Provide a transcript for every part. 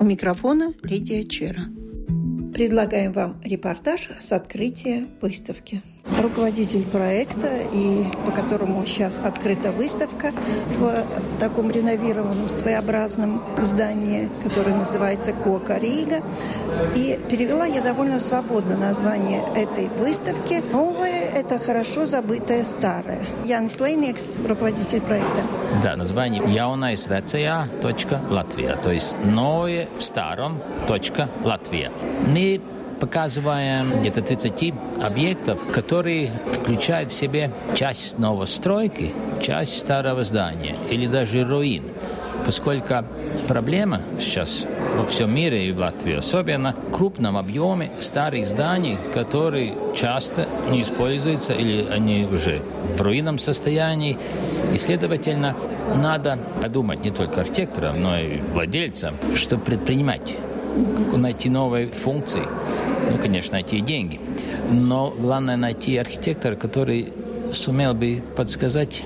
У микрофона Лидия Чера. Предлагаем вам репортаж с открытия выставки. Руководитель проекта, и по которому сейчас открыта выставка в таком реновированном своеобразном здании, которое называется Кока Рига. И перевела я довольно свободно название этой выставки. Новое – это хорошо забытое старое. Ян Слейникс, руководитель проекта. Да, название «Jaunais vecajā. Латвия», то есть «Новое в старом. Латвия». Мы показываем где-то 30 объектов, которые включают в себе часть новостройки, часть старого здания или даже руин. Поскольку проблема сейчас во всем мире и в Латвии особенно в крупном объеме старых зданий, которые часто не используются или они уже в руинном состоянии. И, следовательно, надо подумать не только архитекторам, но и владельцам, что предпринимать найти новые функции, ну, конечно, найти деньги. Но главное найти архитектора, который сумел бы подсказать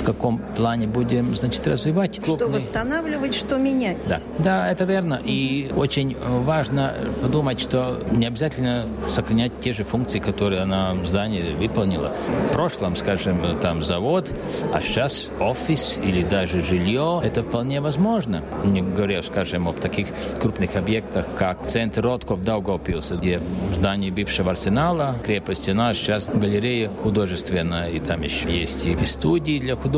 в каком плане будем, значит, развивать. Крупный... Что восстанавливать, что менять. Да, да, это верно. И очень важно подумать, что не обязательно сохранять те же функции, которые она в здании выполнила. В прошлом, скажем, там завод, а сейчас офис или даже жилье. Это вполне возможно. Не говоря, скажем, об таких крупных объектах, как центр Ротков Даугавпилса, где здание бывшего арсенала, крепости, у сейчас галерея художественная, и там еще есть и студии для художников,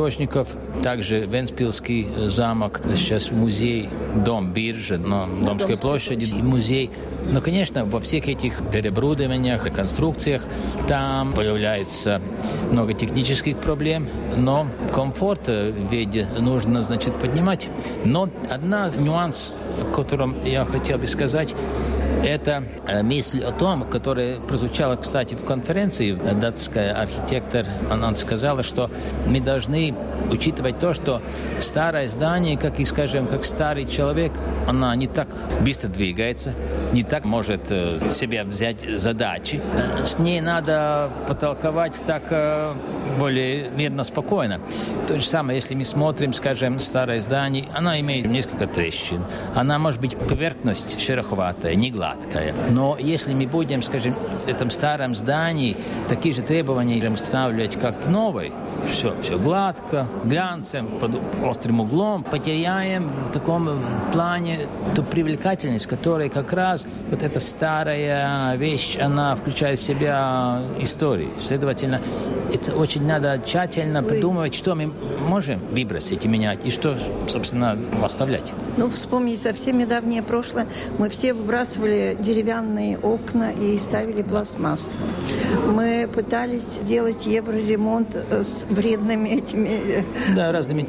также Венспилский замок, сейчас музей, дом биржа на Домской площади, музей. Но, конечно, во всех этих перебрудываниях, реконструкциях там появляется много технических проблем, но комфорт ведь нужно, значит, поднимать. Но одна нюанс, о котором я хотел бы сказать, это э, мысль о том, которая прозвучала, кстати, в конференции. Датская архитектор, она сказала, что мы должны учитывать то, что старое здание, как и, скажем, как старый человек, она не так быстро двигается, не так может э, себе взять задачи. Э, с ней надо потолковать так более мирно, спокойно. То же самое, если мы смотрим, скажем, старое здание, она имеет несколько трещин. Она может быть поверхность шероховатая, не гладкая. Но если мы будем, скажем, в этом старом здании такие же требования устанавливать, как в новой, все, все гладко, глянцем, под острым углом, потеряем в таком плане ту привлекательность, которая как раз вот эта старая вещь, она включает в себя историю. Следовательно, это очень надо тщательно придумывать, что мы можем выбросить и менять, и что, собственно, оставлять. Ну, вспомни совсем недавнее прошлое. Мы все выбрасывали деревянные окна и ставили пластмассу. Мы пытались сделать евроремонт с вредными этими э, да, разными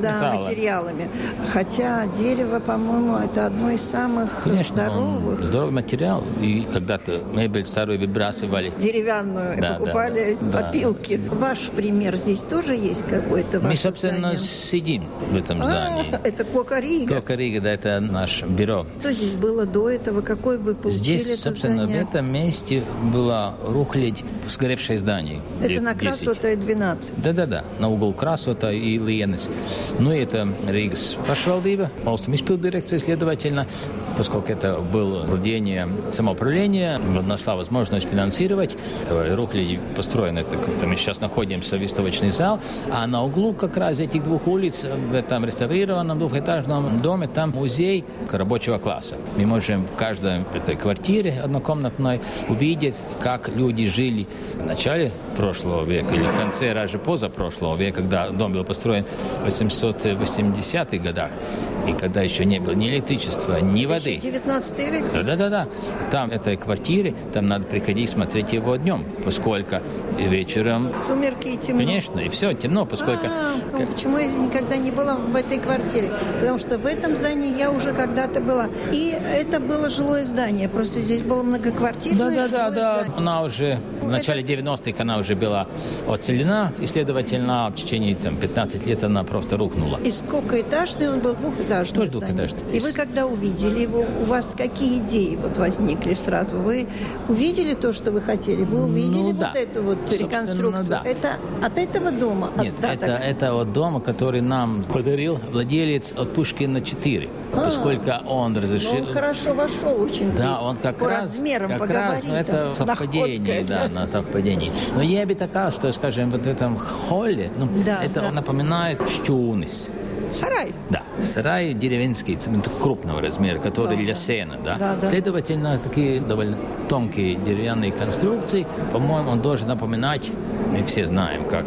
да, материалами. Хотя дерево, по-моему, это одно из самых Конечно, здоровых. здоровый материал. И когда-то мебель старую выбрасывали. Деревянную. Да, покупали да, опилки. Да. Ваш пример здесь тоже есть какой-то? Мы, собственно, здание? сидим в этом а, здании. А, это Кокарига. Кокарига, да, это наш бюро. Что здесь было до этого? Какой вы получили Здесь, это собственно, здание? в этом месте была рухлядь сгоревшее здание. Это на Красота 12? Да-да-да, на угол Красота и Лиенес. Ну, это Риgas pašvaldība, valsts изпилдирекция, следовательно, поскольку это было владение самоуправления, нашла возможность финансировать. Рухли построены, это, мы сейчас находимся в выставочный зал, а на углу как раз этих двух улиц, в этом реставрированном двухэтажном доме, там музей рабочего класса. Мы можем в каждой этой квартире однокомнатной увидеть, как люди жили в начале прошлого века или в конце, даже позапрошлого века, когда дом был построен в 880-х годах, и когда еще не было ни электричества, ни воды, России. 19 век? Да-да-да. Там этой квартире, там надо приходить смотреть его днем, поскольку вечером... Сумерки и темно. Конечно, и все, темно, поскольку... А, ну, почему я никогда не была в этой квартире? Потому что в этом здании я уже когда-то была. И это было жилое здание, просто здесь было многоквартирное Да-да-да, да. она уже в начале это... 90-х она уже была оцелена, и, следовательно, в течение там, 15 лет она просто рухнула. И сколько этажный он был? Двухэтажный Тоже двухэтажный. И вы когда увидели его, у вас какие идеи вот возникли сразу? Вы увидели то, что вы хотели? Вы увидели ну, да. вот эту вот Собственно, реконструкцию? Да. Это от этого дома? Нет, это, это от дома, который нам подарил владелец от Пушкина 4. А, поскольку он разрешил... Ну, он хорошо вошел очень Да, он как по раз... размерам, как по раз, ну, это совпадение, да, на совпадении. Но я бы такая, что, скажем, вот в этом холле, ну, да, это да. напоминает чуность. Сарай. Да, сарай деревенский, крупного размера, который да, для сена. Да? Да, да. Следовательно, такие довольно тонкие деревянные конструкции, по-моему, он должен напоминать мы все знаем, как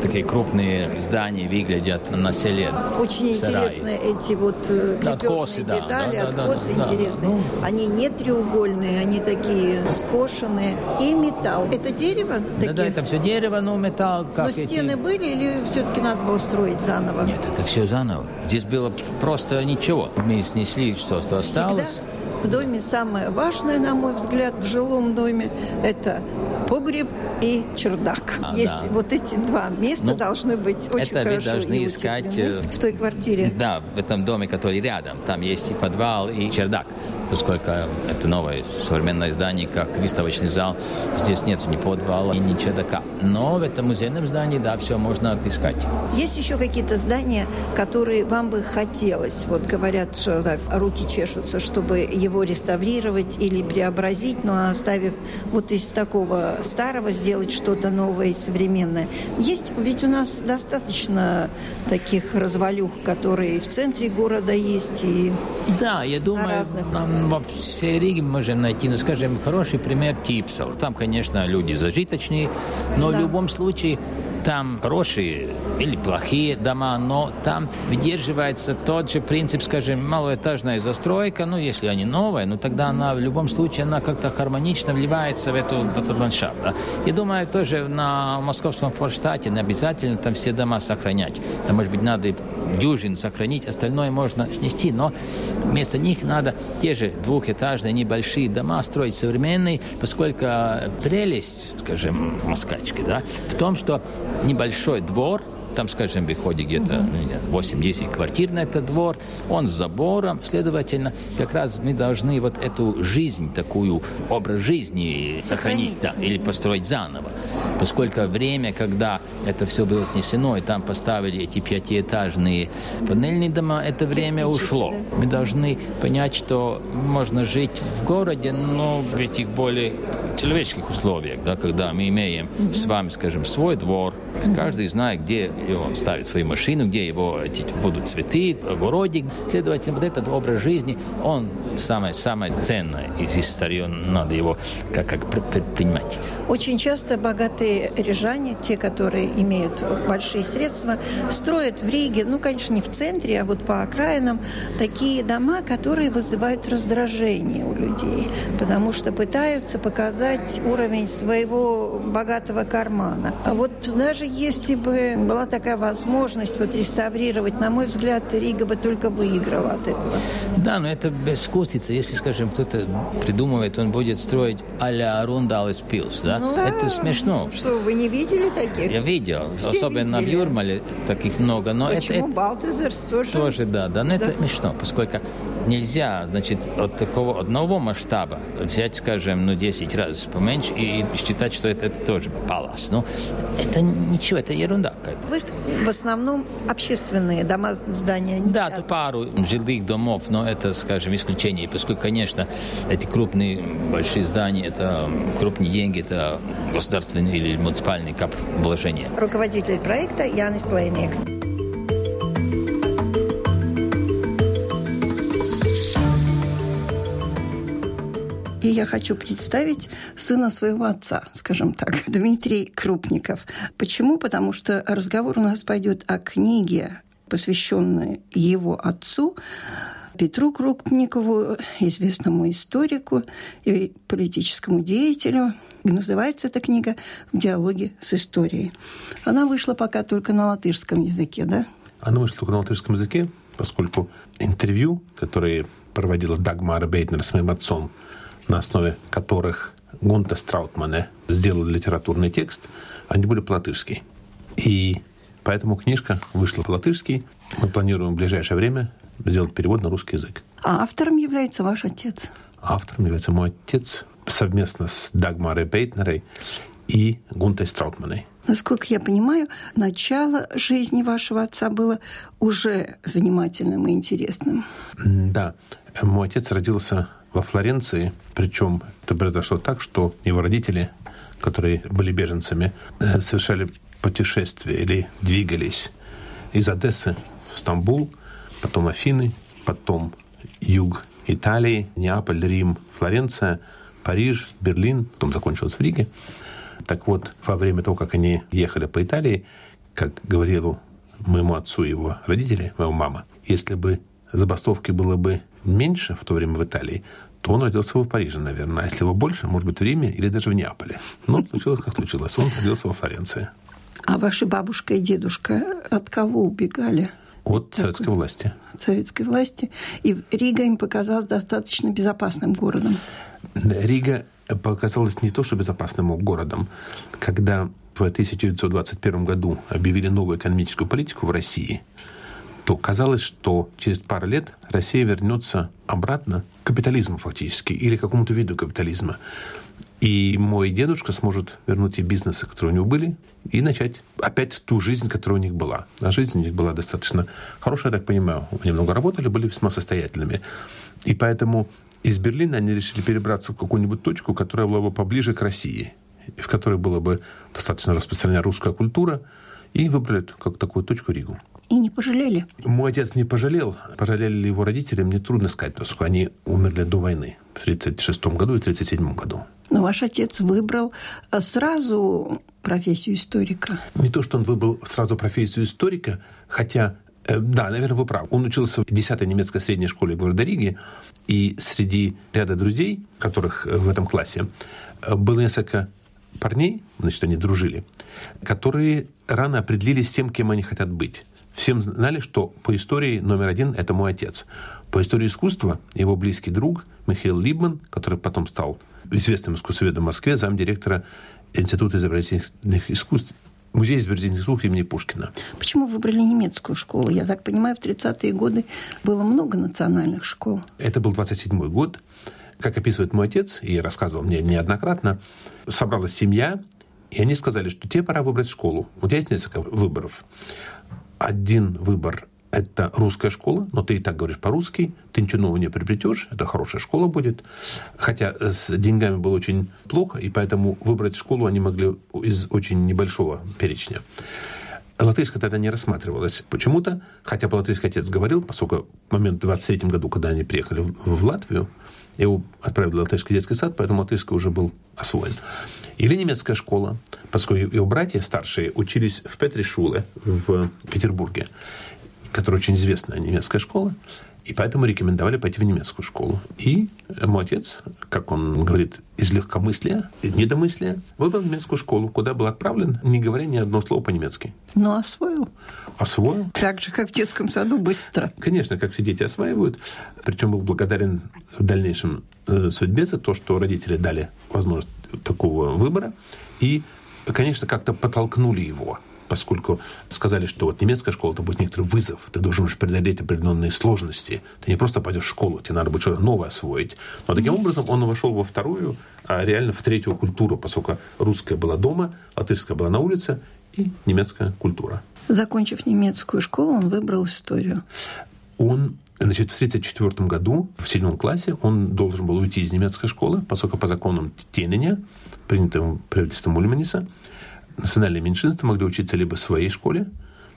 такие крупные здания выглядят на селе. Очень интересны эти вот э, откосы, да, детали, да, да, откосы да, интересные. Да, ну, они не треугольные, они такие скошенные. И металл. Это дерево? Да, да, это все дерево, но металл. Как но стены были или все-таки надо было строить заново? Нет, это все заново. Здесь было просто ничего. Мы снесли, что, что осталось. Всегда в доме самое важное, на мой взгляд, в жилом доме, это погреб и чердак. А, Если да. вот эти два места ну, должны быть очень это хорошо должны искать э, в той квартире. Да, в этом доме, который рядом. Там есть и подвал, и чердак. Поскольку это новое современное здание, как выставочный зал, здесь нет ни подвала, ни чердака. Но в этом музейном здании, да, все можно отыскать. Есть еще какие-то здания, которые вам бы хотелось? Вот говорят, что так, руки чешутся, чтобы его реставрировать или преобразить, но оставив вот из такого старого сделать что-то новое и современное. Есть, ведь у нас достаточно таких развалюх, которые в центре города есть и да, я думаю, разных... нам во всей Риге можем найти, ну, скажем, хороший пример Типсел. Там, конечно, люди зажиточные, но да. в любом случае там хорошие или плохие дома, но там выдерживается тот же принцип, скажем, малоэтажная застройка, ну, если они новые, ну, тогда она в любом случае, она как-то гармонично вливается в эту, в этот ландшафт. Да. Я думаю, тоже на московском форштате не обязательно там все дома сохранять. Там, может быть, надо дюжин сохранить, остальное можно снести, но вместо них надо те же двухэтажные небольшие дома строить современные, поскольку прелесть, скажем, москачки, да, в том, что небольшой двор, там, скажем, выходит где-то 8-10 ну, квартир на этот двор, он с забором, следовательно, как раз мы должны вот эту жизнь, такую образ жизни сохранить, сохранить. да, или построить заново. Поскольку время, когда это все было снесено, и там поставили эти пятиэтажные панельные дома, это время ушло. Мы должны понять, что можно жить в городе, но в этих более человеческих условиях, да, когда мы имеем с вами, скажем, свой двор, каждый знает, где его ставит свою машину, где его эти будут цветы, огородик. Следовательно, вот этот образ жизни, он самое, самое ценное из истории, надо его как, как принимать. Очень часто богатые рижане, те, которые имеют большие средства, строят в Риге, ну, конечно, не в центре, а вот по окраинам, такие дома, которые вызывают раздражение у людей, потому что пытаются показать уровень своего богатого кармана. А вот даже если бы была такая возможность вот реставрировать, на мой взгляд, Рига бы только выиграла от этого. Да, но это бескусица. Если, скажем, кто-то придумывает, он будет строить а-ля Рундалес Пилс, да? Ну, это да. смешно. Что, вы не видели таких? Я видел. Все Особенно видели. в Юрмале таких много. Но Почему? Это, Балтезерс тоже? Тоже, да. да. Но да. это смешно, поскольку нельзя, значит, от такого одного масштаба взять, скажем, ну, 10 раз поменьше и считать, что это, это тоже палас. Ну, это ничего, это ерунда какая-то. Вы в основном общественные дома, здания? Да, то пару жилых домов, но это, скажем, исключение, поскольку, конечно, эти крупные большие здания, это крупные деньги, это государственные или муниципальные кап вложения. Руководитель проекта Янис Лейникс. И я хочу представить сына своего отца, скажем так, Дмитрий Крупников. Почему? Потому что разговор у нас пойдет о книге, посвященной его отцу, Петру Крупникову, известному историку и политическому деятелю. Называется эта книга «В диалоге с историей». Она вышла пока только на латышском языке, да? Она вышла только на латышском языке, поскольку интервью, которые проводила Дагмара Бейтнер с моим отцом, на основе которых Гунта Страутмане сделал литературный текст, они были по-латышски. И поэтому книжка вышла по-латышски. Мы планируем в ближайшее время сделать перевод на русский язык. А автором является ваш отец? Автором является мой отец совместно с Дагмарой Бейтнерой и Гунтой Страутманой. Насколько я понимаю, начало жизни вашего отца было уже занимательным и интересным. Да. Мой отец родился во Флоренции, причем это произошло так, что его родители, которые были беженцами, э, совершали путешествие или двигались из Одессы в Стамбул, потом Афины, потом юг Италии, Неаполь, Рим, Флоренция, Париж, Берлин, потом закончилось в Риге. Так вот, во время того, как они ехали по Италии, как говорил моему отцу его родители, моя мама, если бы забастовки было бы меньше в то время в Италии, то он родился в Париже, наверное. А если его больше, может быть, в Риме или даже в Неаполе. Но случилось, как случилось. Он родился во Флоренции. А ваши бабушка и дедушка от кого убегали? От Такой, советской власти. От советской власти. И Рига им показалась достаточно безопасным городом. Рига показалась не то, что безопасным городом. Когда в 1921 году объявили новую экономическую политику в России, то казалось, что через пару лет Россия вернется обратно к капитализму фактически или к какому-то виду капитализма. И мой дедушка сможет вернуть те бизнесы, которые у него были, и начать опять ту жизнь, которая у них была. А жизнь у них была достаточно хорошая, я так понимаю. Они много работали, были весьма состоятельными. И поэтому из Берлина они решили перебраться в какую-нибудь точку, которая была бы поближе к России, в которой была бы достаточно распространена русская культура, и выбрали как такую точку Ригу. И не пожалели? Мой отец не пожалел. Пожалели ли его родители, мне трудно сказать, поскольку они умерли до войны в 1936 году и 1937 году. Но ваш отец выбрал э, сразу профессию историка. Не то, что он выбрал сразу профессию историка, хотя э, да, наверное, вы правы. Он учился в 10-й немецкой средней школе города Риги, и среди ряда друзей, которых э, в этом классе, было несколько парней, значит, они дружили, которые рано определились с тем, кем они хотят быть. Всем знали, что по истории номер один – это мой отец. По истории искусства его близкий друг Михаил Либман, который потом стал известным искусствоведом в Москве, замдиректора Института изобразительных искусств, Музей изобразительных искусств имени Пушкина. Почему выбрали немецкую школу? Я так понимаю, в 30-е годы было много национальных школ. Это был 27-й год. Как описывает мой отец, и рассказывал мне неоднократно, собралась семья, и они сказали, что тебе пора выбрать школу. У тебя есть несколько выборов один выбор – это русская школа, но ты и так говоришь по-русски, ты ничего нового не приобретешь, это хорошая школа будет. Хотя с деньгами было очень плохо, и поэтому выбрать школу они могли из очень небольшого перечня. Латышка тогда не рассматривалась почему-то, хотя по-латышски отец говорил, поскольку в момент в 23 году, когда они приехали в Латвию, его отправили в латышский детский сад, поэтому латышский уже был освоен. Или немецкая школа, поскольку его братья старшие учились в Петришуле в Петербурге, которая очень известная немецкая школа, и поэтому рекомендовали пойти в немецкую школу. И мой отец, как он говорит, из легкомыслия, недомыслия, выбрал немецкую школу, куда был отправлен, не говоря ни одного слова по-немецки. Но освоил. Освоил. Так же, как в детском саду, быстро. Конечно, как все дети осваивают. Причем был благодарен в дальнейшем э, судьбе за то, что родители дали возможность такого выбора. И, конечно, как-то подтолкнули его поскольку сказали, что вот немецкая школа это будет некоторый вызов, ты должен уж преодолеть определенные сложности. Ты не просто пойдешь в школу, тебе надо будет что-то новое освоить. Но таким образом он вошел во вторую, а реально в третью культуру, поскольку русская была дома, латышская была на улице и немецкая культура. Закончив немецкую школу, он выбрал историю. Он Значит, в 1934 году, в седьмом классе, он должен был уйти из немецкой школы, поскольку по законам Тененя, принятым правительством Ульманиса, национальные меньшинства могли учиться либо в своей школе,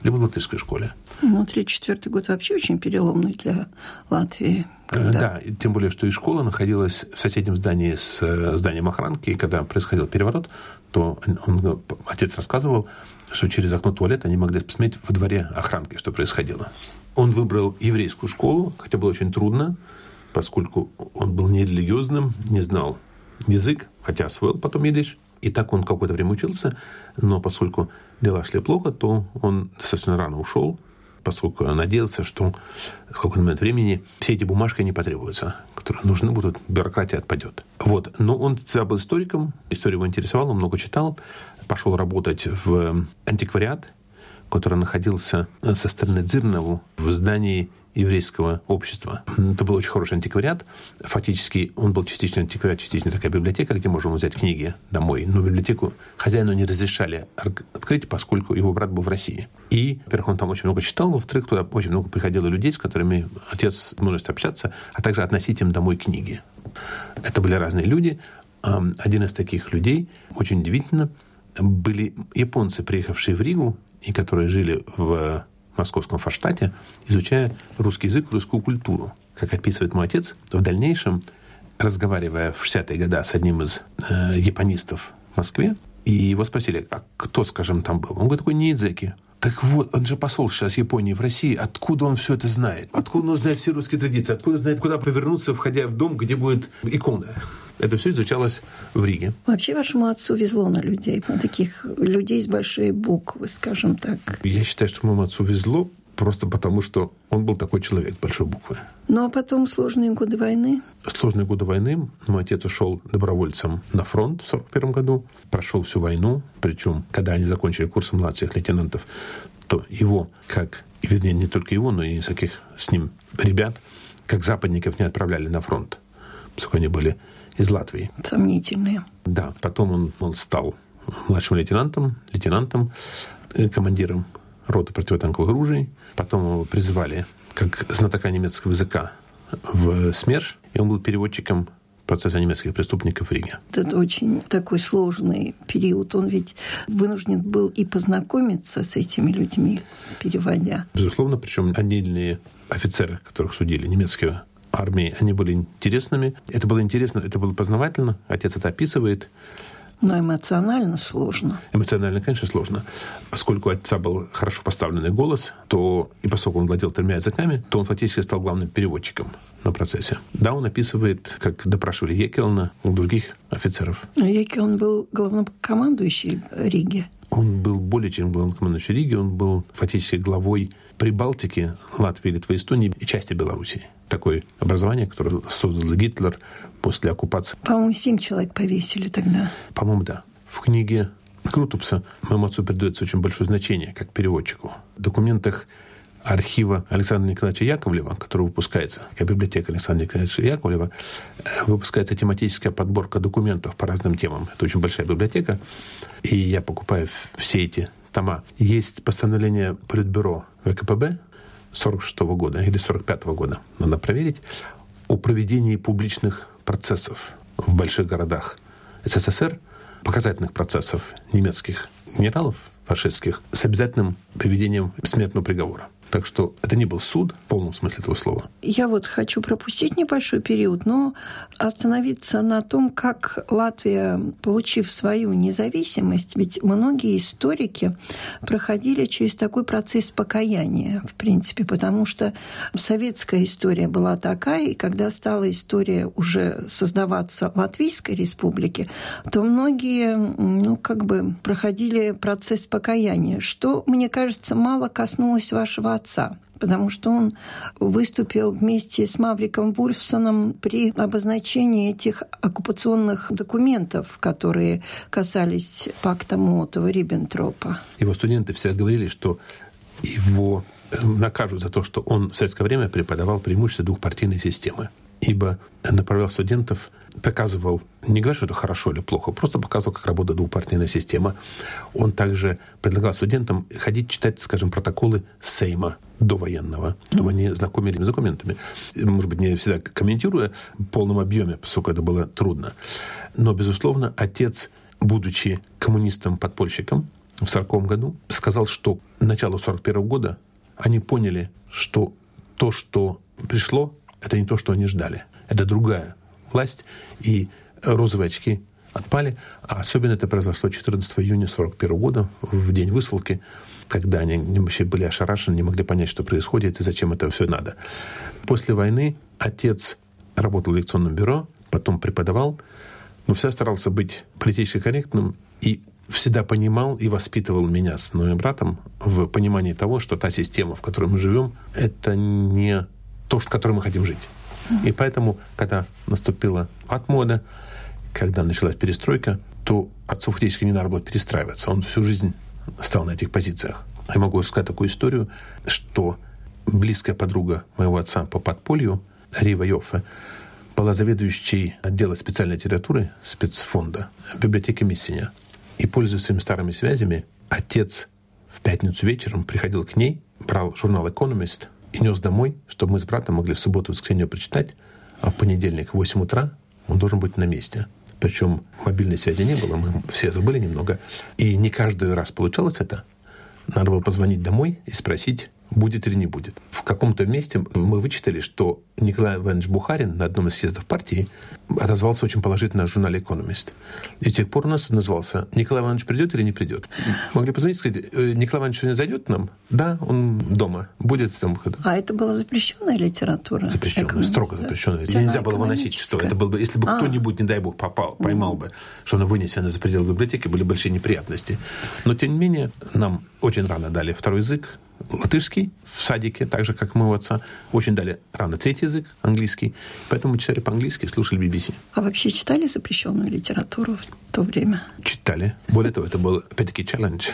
либо в латышской школе. Ну, 1934 год вообще очень переломный для Латвии. Э, когда... Да, тем более, что и школа находилась в соседнем здании с э, зданием охранки, и когда происходил переворот, то он, отец рассказывал, что через окно туалета они могли посмотреть в дворе охранки, что происходило. Он выбрал еврейскую школу, хотя было очень трудно, поскольку он был нерелигиозным, не знал язык, хотя освоил потом идиш. И так он какое-то время учился, но поскольку дела шли плохо, то он достаточно рано ушел, поскольку надеялся, что в какой-то момент времени все эти бумажки не потребуются, которые нужны будут, бюрократия отпадет. Вот. Но он всегда был историком, история его интересовала, он много читал, пошел работать в антиквариат, который находился со стороны Дзирнову в здании еврейского общества. Это был очень хороший антиквариат. Фактически он был частично антиквариат, частично такая библиотека, где можем взять книги домой. Но библиотеку хозяину не разрешали открыть, поскольку его брат был в России. И, во-первых, он там очень много читал, во-вторых, туда очень много приходило людей, с которыми отец может общаться, а также относить им домой книги. Это были разные люди. Один из таких людей, очень удивительно, были японцы, приехавшие в Ригу, и которые жили в московском Форштате, изучая русский язык, русскую культуру. Как описывает мой отец, в дальнейшем, разговаривая в 60-е годы с одним из э, японистов в Москве, и его спросили, а кто, скажем, там был? Он говорит, такой Ниидзеки. Так вот, он же посол сейчас Японии в России. Откуда он все это знает? Откуда он знает все русские традиции? Откуда знает, куда повернуться, входя в дом, где будет икона? Это все изучалось в Риге. Вообще вашему отцу везло на людей, на таких людей с большой буквы, скажем так. Я считаю, что моему отцу везло, просто потому, что он был такой человек большой буквы. Ну а потом сложные годы войны? Сложные годы войны. Мой отец ушел добровольцем на фронт в 1941 году, прошел всю войну, причем, когда они закончили курс младших лейтенантов, то его, как, вернее, не только его, но и всяких с ним ребят, как западников не отправляли на фронт, поскольку они были из Латвии. Сомнительные. Да, потом он, он стал младшим лейтенантом, лейтенантом, э, командиром роты противотанковых оружий. Потом его призвали как знатока немецкого языка в СМЕРШ, и он был переводчиком процесса немецких преступников в Риге. Это очень такой сложный период. Он ведь вынужден был и познакомиться с этими людьми, переводя. Безусловно, причем отдельные офицеры, которых судили, немецкие армии, они были интересными. Это было интересно, это было познавательно. Отец это описывает. Но эмоционально сложно. Эмоционально, конечно, сложно. Поскольку у отца был хорошо поставленный голос, то и поскольку он владел тремя языками, то он фактически стал главным переводчиком на процессе. Да, он описывает, как допрашивали Екелна у других офицеров. Но Екелн был главнокомандующий Риги. Он был более чем главнокомандующий Риги, он был фактически главой Прибалтики, Латвии, Литвы, Эстонии и части Белоруссии такое образование, которое создал Гитлер после оккупации. По-моему, семь человек повесили тогда. По-моему, да. В книге Крутупса моему отцу придается очень большое значение как переводчику. В документах архива Александра Николаевича Яковлева, который выпускается, как библиотека Александра Николаевича Яковлева, э, выпускается тематическая подборка документов по разным темам. Это очень большая библиотека, и я покупаю все эти тома. Есть постановление Политбюро ВКПБ 46 года или 45 года, надо проверить, о проведении публичных процессов в больших городах СССР, показательных процессов немецких генералов фашистских с обязательным проведением смертного приговора. Так что это не был суд в полном смысле этого слова. Я вот хочу пропустить небольшой период, но остановиться на том, как Латвия, получив свою независимость, ведь многие историки проходили через такой процесс покаяния, в принципе, потому что советская история была такая, и когда стала история уже создаваться Латвийской республики, то многие, ну, как бы проходили процесс покаяния, что, мне кажется, мало коснулось вашего отца потому что он выступил вместе с Мавриком Вульфсоном при обозначении этих оккупационных документов, которые касались пакта Молотова-Риббентропа. Его студенты все говорили, что его э, накажут за то, что он в советское время преподавал преимущество двухпартийной системы ибо направлял студентов, показывал, не говорю, что это хорошо или плохо, просто показывал, как работает двухпартийная система. Он также предлагал студентам ходить читать, скажем, протоколы Сейма довоенного, чтобы они знакомились с документами. Может быть, не всегда комментируя в полном объеме, поскольку это было трудно. Но, безусловно, отец, будучи коммунистом-подпольщиком в 1940 году, сказал, что к началу 1941 года они поняли, что то, что пришло, это не то, что они ждали. Это другая власть, и розовые очки отпали. А особенно это произошло 14 июня 1941 года, в день высылки, когда они вообще были ошарашены, не могли понять, что происходит и зачем это все надо. После войны отец работал в лекционном бюро, потом преподавал, но всегда старался быть политически корректным и всегда понимал и воспитывал меня с моим братом в понимании того, что та система, в которой мы живем, это не то, в котором мы хотим жить. И поэтому, когда наступила отмода, когда началась перестройка, то отцу фактически не надо было перестраиваться. Он всю жизнь стал на этих позициях. Я могу рассказать такую историю, что близкая подруга моего отца по подполью, Рива Йоффе, была заведующей отдела специальной литературы спецфонда библиотеки Миссиня. И, пользуясь своими старыми связями, отец в пятницу вечером приходил к ней, брал журнал «Экономист» и нес домой, чтобы мы с братом могли в субботу и воскресенье прочитать, а в понедельник в 8 утра он должен быть на месте. Причем мобильной связи не было, мы все забыли немного. И не каждый раз получалось это. Надо было позвонить домой и спросить, будет или не будет. В каком-то месте мы вычитали, что Николай Иванович Бухарин на одном из съездов партии отозвался очень положительно о журнале «Экономист». И с тех пор у нас назывался «Николай Иванович придет или не придет?». Могли позвонить и сказать, «Э, Николай Иванович сегодня зайдет к нам? Да, он дома. Будет там. А это была запрещенная литература? Запрещенная, экономист, строго да? запрещенная. Нельзя было выносить что это было бы, если бы а. кто-нибудь, не дай бог, попал, поймал бы, что она вынесена за пределы библиотеки, были большие неприятности. Но, тем не менее, нам очень рано дали второй язык, латышский в садике, так же, как моего отца. Очень дали рано третий язык, английский. Поэтому мы читали по-английски, слушали BBC. А вообще читали запрещенную литературу в то время? Читали. Более того, это был, опять-таки, челлендж.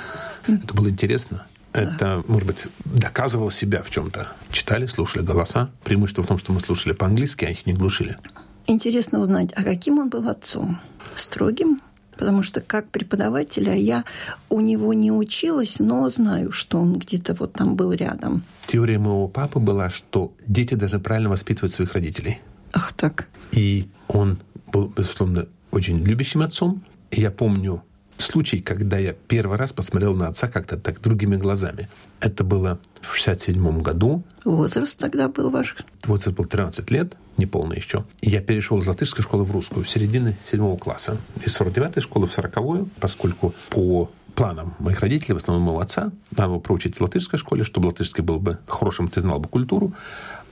Это было интересно. Это, может быть, доказывал себя в чем-то. Читали, слушали голоса. Преимущество в том, что мы слушали по-английски, а их не глушили. Интересно узнать, а каким он был отцом? Строгим, потому что как преподавателя я у него не училась, но знаю, что он где-то вот там был рядом. Теория моего папы была, что дети должны правильно воспитывать своих родителей. Ах так. И он был, безусловно, очень любящим отцом. Я помню случай, когда я первый раз посмотрел на отца как-то так другими глазами. Это было в 67 году. Возраст тогда был ваш? Возраст был 13 лет, не полный еще. Я перешел из латышской школы в русскую в середине седьмого класса. Из 49-й школы в 40-ю, поскольку по планам моих родителей, в основном моего отца, надо было проучить в латышской школе, чтобы латышский был бы хорошим, ты знал бы культуру.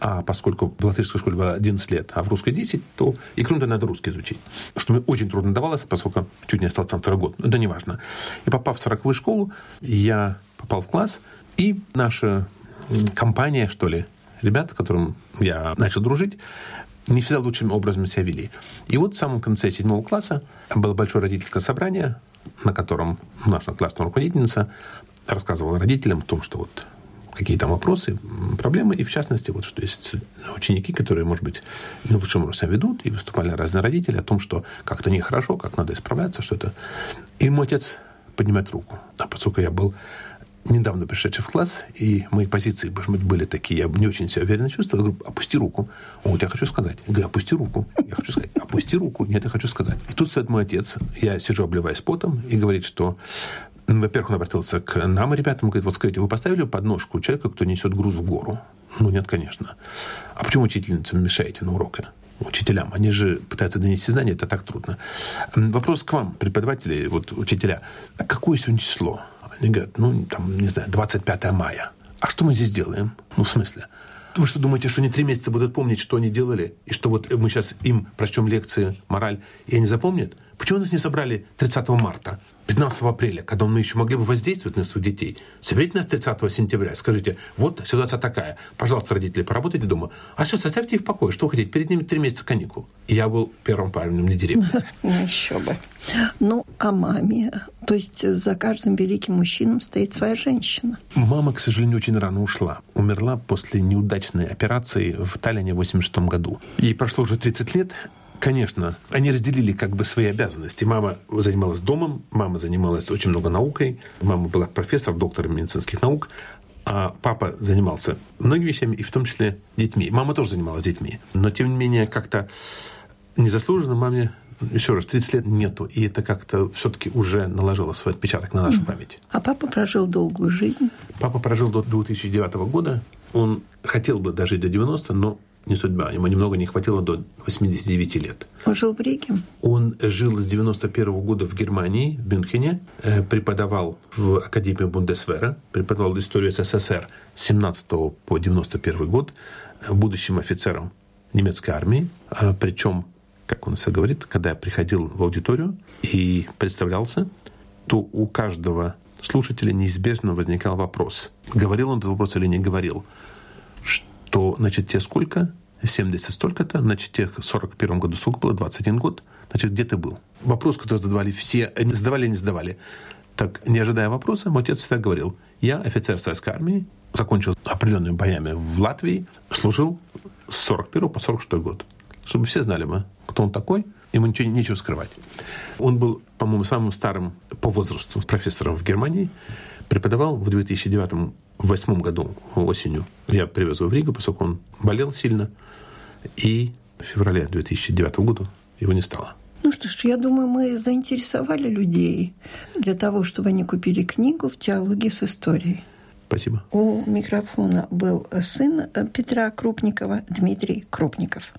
А поскольку в латышской школе было 11 лет, а в русской 10, то и того надо русский изучить. Что мне очень трудно давалось, поскольку чуть не остался на второй год. Но это не важно. И попав в 40-ю школу, я попал в класс, и наша компания, что ли, ребят, с которым я начал дружить, не всегда лучшим образом себя вели. И вот в самом конце седьмого класса было большое родительское собрание, на котором наша классная руководительница рассказывала родителям о том, что вот какие там вопросы, проблемы, и в частности, вот что есть ученики, которые, может быть, не лучшим образом ведут, и выступали разные родители о том, что как-то нехорошо, как надо исправляться, что это. И мой отец поднимает руку. А поскольку я был недавно пришедший в класс, и мои позиции, может быть, были такие, я не очень себя уверенно чувствовал. Я говорю, опусти руку. Он говорит, я хочу сказать. Я говорю, опусти руку. Я хочу сказать, опусти руку. Нет, я хочу сказать. И тут стоит мой отец, я сижу, обливаясь потом, и говорит, что во-первых, он обратился к нам, ребятам, говорит, вот скажите, вы поставили подножку человека, кто несет груз в гору? Ну, нет, конечно. А почему учительницам мешаете на уроке? Учителям. Они же пытаются донести знания, это так трудно. Вопрос к вам, преподаватели, вот учителя. А какое сегодня число? Они говорят, ну, там, не знаю, 25 мая. А что мы здесь делаем? Ну, в смысле? Вы что, думаете, что они три месяца будут помнить, что они делали? И что вот мы сейчас им прочтем лекции, мораль, и они запомнят? Почему нас не собрали 30 марта, 15 апреля, когда мы еще могли бы воздействовать на своих детей? Соберите нас 30 сентября, скажите, вот ситуация такая, пожалуйста, родители, поработайте дома. А сейчас оставьте их в покое, что вы хотите, перед ними три месяца каникул. И я был первым парнем на деревне. Ну, еще бы. Ну, а маме? То есть за каждым великим мужчином стоит своя женщина. Мама, к сожалению, очень рано ушла. Умерла после неудачной операции в Таллине в 86 году. Ей прошло уже 30 лет, Конечно, они разделили как бы свои обязанности. Мама занималась домом, мама занималась очень много наукой, мама была профессор, доктор медицинских наук, а папа занимался многими вещами, и в том числе детьми. Мама тоже занималась детьми. Но, тем не менее, как-то незаслуженно маме еще раз, 30 лет нету, и это как-то все-таки уже наложило свой отпечаток на нашу память. А папа прожил долгую жизнь? Папа прожил до 2009 года. Он хотел бы дожить до 90, но не судьба. Ему немного не хватило до 89 лет. Он жил в Риге? Он жил с 91 -го года в Германии, в Мюнхене, э, преподавал в Академии Бундесвера, преподавал историю СССР с 17 по 91 год, э, будущим офицером немецкой армии. А Причем, как он все говорит, когда я приходил в аудиторию и представлялся, то у каждого слушателя неизбежно возникал вопрос, говорил он этот вопрос или не говорил что, значит, тебе сколько? 70 столько-то, значит, тебе в 41 году сколько было? 21 год. Значит, где ты был? Вопрос, который задавали все, задавали или не задавали. Так, не ожидая вопроса, мой отец всегда говорил, я офицер советской армии, закончил определенными боями в Латвии, служил с 41 по 46 год. Чтобы все знали мы, кто он такой, ему ничего, нечего скрывать. Он был, по-моему, самым старым по возрасту профессором в Германии, преподавал в 2009-2008 году осенью. Я привез его в Ригу, поскольку он болел сильно, и в феврале 2009 года его не стало. Ну что ж, я думаю, мы заинтересовали людей для того, чтобы они купили книгу в теологии с историей. Спасибо. У микрофона был сын Петра Крупникова Дмитрий Крупников.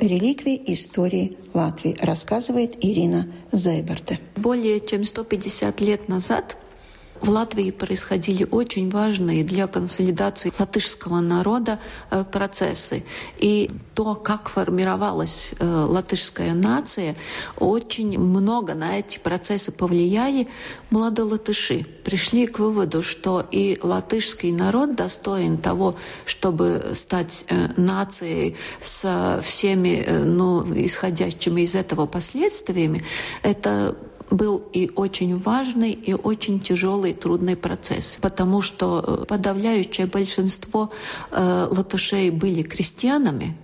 Реликвий истории Латвии, рассказывает Ирина Зайберте. Более чем 150 лет назад в Латвии происходили очень важные для консолидации латышского народа э, процессы. И то, как формировалась э, латышская нация, очень много на эти процессы повлияли младолатыши. Пришли к выводу, что и латышский народ достоин того, чтобы стать э, нацией со всеми ну, исходящими из этого последствиями. Это был и очень важный, и очень тяжелый, трудный процесс, потому что э, подавляющее большинство э, латышей были крестьянами,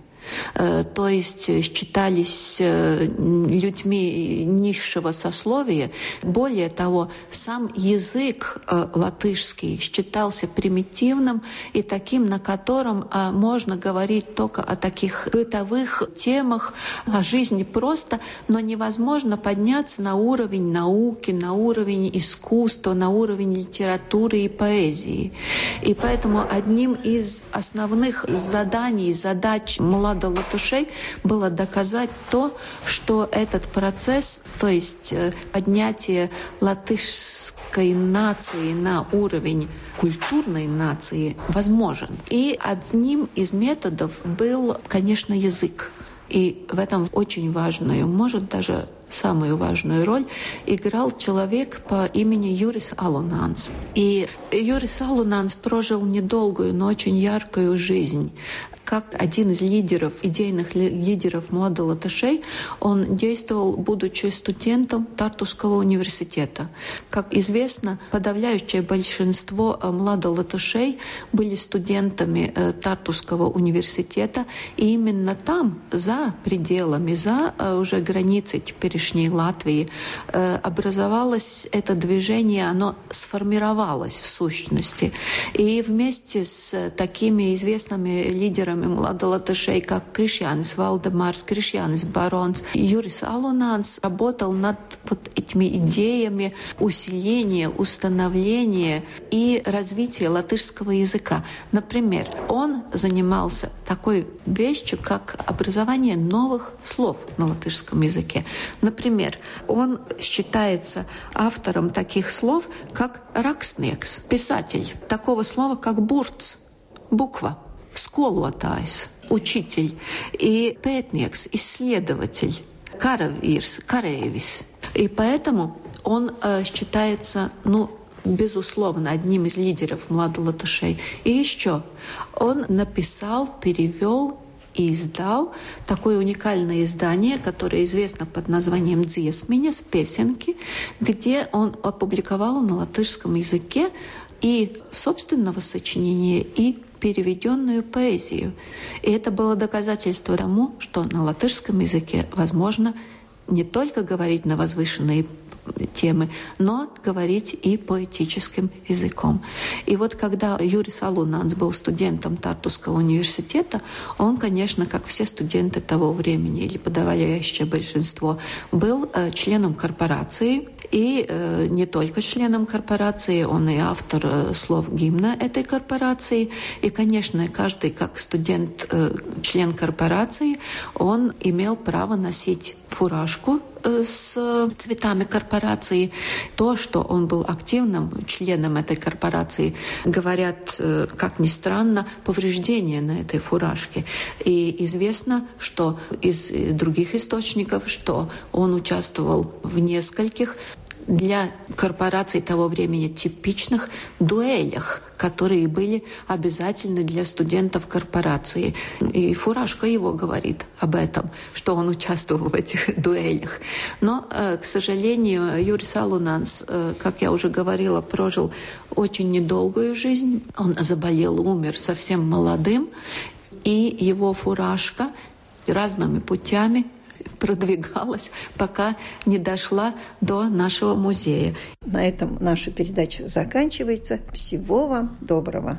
то есть считались э, людьми низшего сословия. Более того, сам язык э, латышский считался примитивным и таким, на котором можно говорить только о таких бытовых темах, о жизни просто, но невозможно подняться на уровень науки, на уровень искусства, на уровень литературы и поэзии. И поэтому одним из основных заданий, задач молодых надо латышей было доказать то, что этот процесс, то есть э, поднятие латышской нации на уровень культурной нации возможен. И одним из методов был, конечно, язык. И в этом очень важную, может даже самую важную роль играл человек по имени Юрис Алунанс. И Юрис Алунанс прожил недолгую, но очень яркую жизнь как один из лидеров, идейных лидеров младолатышей, он действовал, будучи студентом Тартусского университета. Как известно, подавляющее большинство э, младолатышей были студентами э, Тартусского университета, и именно там, за пределами, за э, уже границей теперешней Латвии, образовалось это движение, оно сформировалось в сущности. И вместе с такими известными лидерами piemērami младолатышей, как Кришьянис Валдемарс, Кришьянис Баронс, Юрис Алунанс работал над вот этими идеями усиления, установления и развития латышского языка. Например, он занимался такой вещью, как образование новых слов на латышском языке. Например, он считается автором таких слов, как «ракснекс», писатель, такого слова, как «бурц», буква skolotājs, и пэтниекс, исследователь, каравирс, каревис. И поэтому он э, считается, ну, безусловно, одним из лидеров младолатышей. И еще он написал, перевел и издал такое уникальное издание, которое известно под названием «Дзесминя» с песенки, где он опубликовал на латышском языке и собственного сочинения, и переведенную поэзию. И это было доказательство тому, что на латышском языке возможно не только говорить на возвышенные темы, но говорить и поэтическим языком. И вот когда Юрий Салунанс был студентом Тартусского университета, он, конечно, как все студенты того времени, или подавляющее большинство, был э, членом корпорации, и э, не только членом корпорации, он и автор э, слов гимна этой корпорации. И, конечно, каждый, как студент, э, член корпорации, он имел право носить фуражку э, с цветами корпорации. То, что он был активным членом этой корпорации, говорят, э, как ни странно, повреждения на этой фуражке. И известно, что из других источников, что он участвовал в нескольких для корпораций того времени типичных дуэлях, которые были обязательны для студентов корпорации. И Фуражка его говорит об этом, что он участвовал в этих дуэлях. Но, э, к сожалению, Юрий Салунанс, э, как я уже говорила, прожил очень недолгую жизнь. Он заболел, умер совсем молодым, и его фуражка разными путями продвигалась, пока не дошла до нашего музея. На этом наша передача заканчивается. Всего вам доброго.